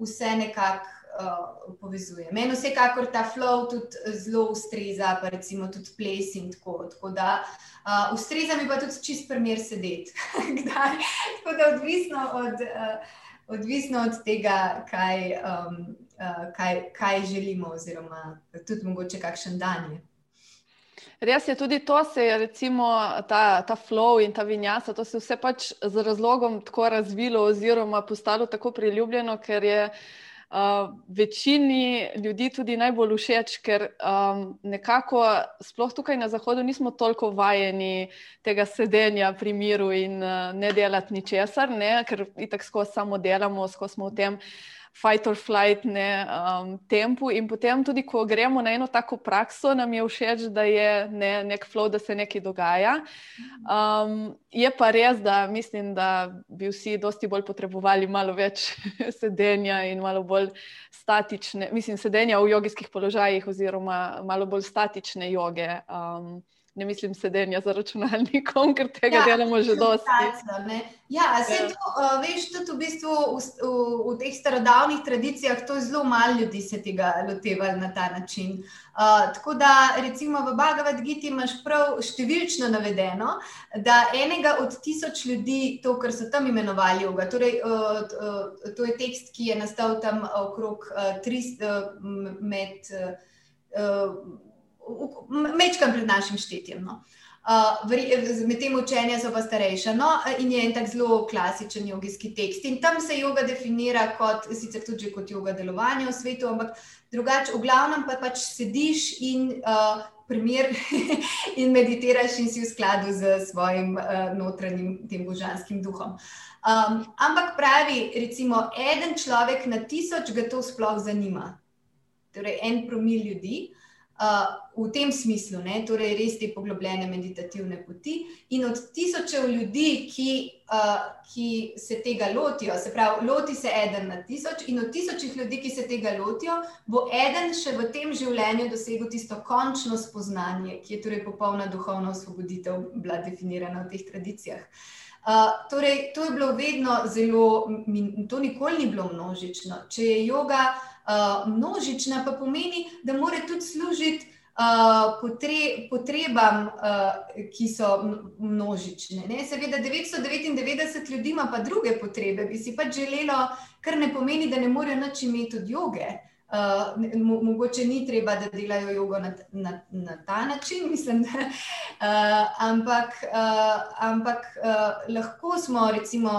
vse nekako uh, povezuje. Meni vsekakor ta flow tudi zelo ustreza, pa recimo tudi ples in tako. tako da, uh, ustreza mi pa tudi čist primer sedeti. tako da odvisno od, uh, odvisno od tega, kaj, um, uh, kaj, kaj želimo, oziroma tudi mogoče kakšen dan je.
Res je tudi to, se je recimo ta, ta flow in ta vinjasa, to se je vse pač z razlogom tako razvilo, oziroma postalo tako priljubljeno, ker je uh, večini ljudi tudi najbolj všeč, ker um, nekako, sploh tukaj na Zahodu, nismo toliko vajeni tega sedenja pri miru in uh, ne delati ničesar, ne? ker itak skozi samo delamo, skozi smo v tem fight or flight ne, um, tempu. In potem, tudi ko gremo na eno tako prakso, nam je všeč, da je ne, nek flow, da se nekaj dogaja. Um, je pa res, da mislim, da bi vsi dosti bolj potrebovali malo več sedenja in malo bolj statične, mislim, sedenja v jogijskih položajih, oziroma malo bolj statične joge. Um, ne mislim sedenja za računalnikom, ker tega ja, delamo že dosti.
Ja, se ja. to, uh, veš, tudi v bistvu v, v, v teh starodavnih tradicijah, to zelo malo ljudi se tega lotevali na ta način. Uh, tako da, recimo v Bhagavad Gita imaš prav številčno navedeno, da enega od tisoč ljudi, to, kar so tam imenovali yoga, torej uh, uh, to je tekst, ki je nastal tam okrog uh, 300 uh, med. Uh, mečkam pred našim štetjem. No. Uh, med tem učenjem so pa starejša. No, in je en tak zelo klasičen jogijski tekst. In tam se yoga definira kot, sicer tudi kot yoga delovanja v svetu, ampak drugače, v glavnem pa pač sediš in, uh, primer, in meditiraš in si v skladu z svojim uh, notranjim tem božanskim duhom. Um, ampak pravi, recimo, en človek na tisoč ga to sploh zanima. Torej, en promil ljudi. Uh, v tem smislu, ne, torej res te poglobljene meditativne poti. In od tisočev ljudi, ki, uh, ki se tega lotijo, se pravi, loti se eden na tisoč, in od tisočih ljudi, ki se tega lotijo, bo eden še v tem življenju dosegel tisto končno spoznanje, ki je torej popolna duhovna osvoboditev, bila definirana v teh tradicijah. Uh, torej, to je bilo vedno zelo, to nikoli ni bilo množično. Če je yoga uh, množična, pa pomeni, da mora tudi služiti uh, potre, potrebam, uh, ki so množične. Ne? Seveda, 999 ljudi ima pa druge potrebe, bi si pač želelo, kar ne pomeni, da ne morejo nič imeti od joge. Uh, mo mogoče ni treba, da delajo jogo na, na, na ta način, mislim, da, uh, ampak, uh, ampak uh, lahko smo, recimo,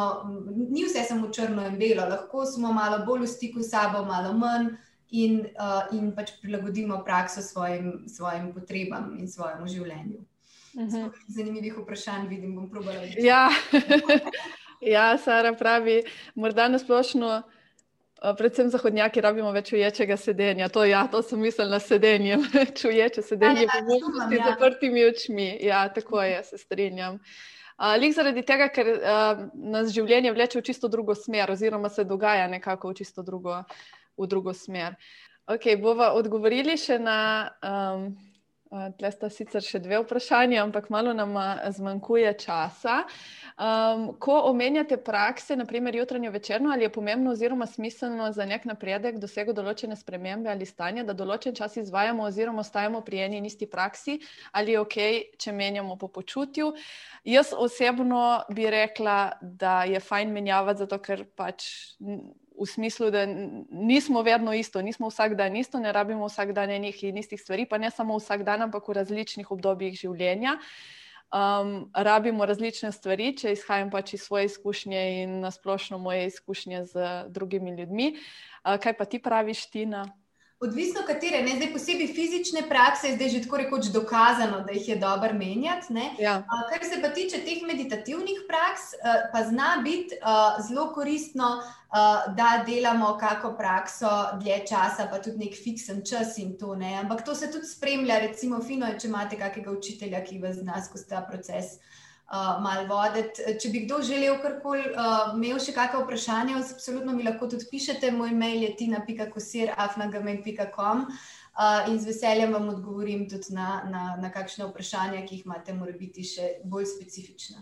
ni vse samo črno in belo, lahko smo malo bolj v stiku s sabo, malo manj in, uh, in pač prilagodimo prakso svojim, svojim potrebam in svojemu življenju. Uh mhm. -huh. Zanimivih vprašanj vidim, bom probala.
Ja. ja, Sara pravi, morda na splošno. Predvsem zahodnjaki rabimo več uječega sedenja. To, ja, to sem mislila na sedenje, več uječe sedenje, ja, ja, z ja. zaprtimi očmi. Ja, tako je, se strinjam. Uh, Lik zaradi tega, ker uh, nas življenje vleče v čisto drugo smer, oziroma se dogaja nekako v čisto drugo, v drugo smer. Ok, bova odgovorili še na. Um, Tle sta sicer še dve vprašanje, ampak malo nam zmanjkuje časa. Um, ko omenjate prakse, naprimer jutranjo večerno, ali je pomembno oziroma smiselno za nek napredek, dosego določene spremembe ali stanja, da določen čas izvajamo oziroma ostajamo pri eni in isti praksi, ali je ok, če menjamo po počutju. Jaz osebno bi rekla, da je fajn menjavati, zato ker pač v smislu, da nismo vedno isto, nismo vsak dan isto, ne rabimo vsak dan enih in istih stvari, pa ne samo vsak dan, ampak v različnih obdobjih življenja. Um, rabimo različne stvari, če izhajam pač iz svoje izkušnje in nasplošno moje izkušnje z drugimi ljudmi. Uh, kaj pa ti praviš, Tina?
Odvisno, katere, ne zdaj posebej fizične prakse, zdaj že tako rekoč dokazano, da jih je dobro menjati. Ja. Kar se pa tiče teh meditativnih praks, pa zna biti zelo koristno, da delamo kako prakso dlje časa, pa tudi nek fiksen čas in to ne. Ampak to se tudi spremlja, recimo, fino je, če imate kakega učitelja, ki vas zna skozi ta proces uh, malo voditi. Če bi kdo želel karkoli, uh, imel še kakšno vprašanje, absolutno mi lahko tudi pišete. Moj mail je tina.kosir.afnagamen.com uh, in z veseljem vam odgovorim tudi na, na, na kakšne vprašanja, ki jih imate, mora biti še bolj specifična.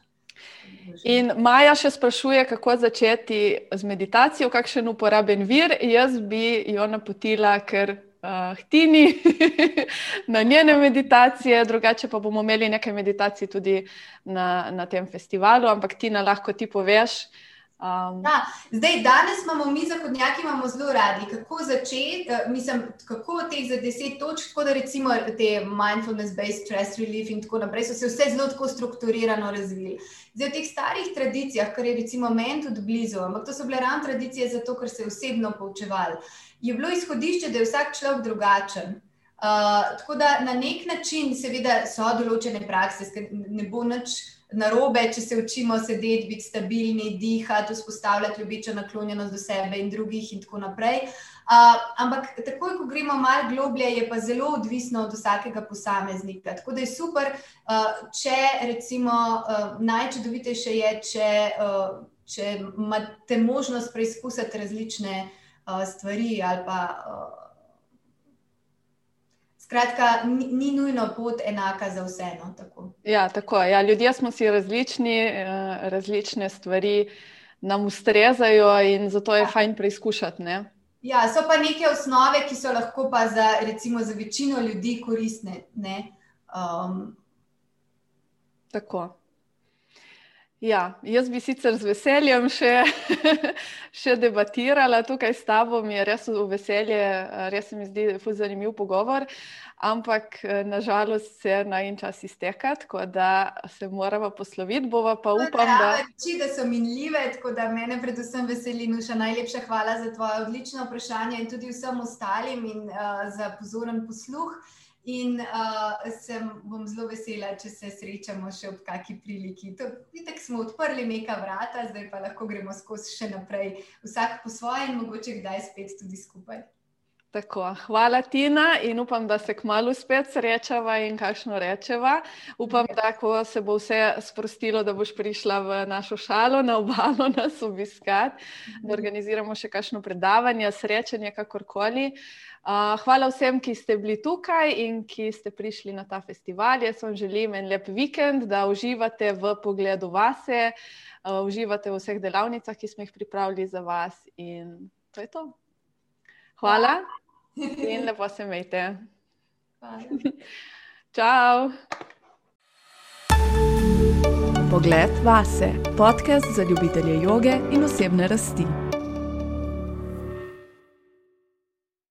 In Maja še sprašuje, kako začeti z meditacijo, kakšen uporaben vir. Jaz bi jo napotila, ker uh, Tini na njene meditacije, drugače pa bomo imeli nekaj meditacij tudi na, na tem festivalu, ampak Tina, lahko ti poveš.
Um, da, zdaj, danes imamo mi, zahodnjaki, imamo zelo radi, kako začeti, uh, mislim, kako teh za deset točk, tako da recimo te mindfulness-based stress relief in tako naprej, so se vse zelo tako strukturirano razvili. Zdaj, v teh starih tradicijah, kar je recimo meni tudi blizu, ampak to so bile ravno tradicije zato, ker se je osebno poučevali je bilo izhodišče, da je vsak človek drugačen. Uh, tako da na nek način, seveda, so določene prakse, ne bo nič narobe, če se učimo sedeti, biti stabilni, dihati, vzpostavljati ljubeče naklonjenost do sebe in drugih, in tako naprej. Uh, ampak, takoj, ko gremo malo globlje, je pa zelo odvisno od vsakega posameznika. Tako da je super, uh, če recimo uh, najčudovitejše je, če, uh, če imate možnost preizkusiti različne. Uh, stvari. Pa, uh, skratka, ni, ni nujno pot enaka za vse. No, tako.
Ja, tako, ja, ljudje smo si različni, uh, različne stvari nam ustrezajo, in zato je ja. fajn preizkušati. Ne?
Ja, so pa neke osnove, ki so lahko pa za, recimo, za večino ljudi koristne. Um,
tako. Ja, jaz bi sicer z veseljem še, še debatirala tukaj s tabo, mi je res v veselje, res se mi zdi zanimiv pogovor, ampak nažalost se na en čas izteka, tako da se moramo posloviti. Bova pa upam, da.
Reči, da so minljive, tako da mene predvsem veseli, Nuša. Najlepša hvala za tvoje odlično vprašanje in tudi vsem ostalim in uh, za pozoren posluh. In uh, sem bom zelo vesela, če se srečamo še ob kakšni priliki. Vidite, smo odprli neka vrata, zdaj pa lahko gremo skozi še naprej, vsak po svoje in mogoče kdaj spet tudi skupaj.
Tako, hvala, Tina, in upam, da se kmalo spet srečava in kakšno rečeva. Upam, da ko se bo vse sprostilo, da boš prišla v našo šalo, na obalo nas obiskati, da mhm. organiziramo še kakšno predavanje, srečanje, kakorkoli. Uh, hvala vsem, ki ste bili tukaj in ki ste prišli na ta festival. Jaz vam želim en lep vikend, da uživate v pogledu vase, uh, uživate v vseh delavnicah, ki smo jih pripravili za vas. In to je to. Hvala in lepo se imejte. Čau. Pogled vase, podcast za ljubitelje joge in osebne rasti.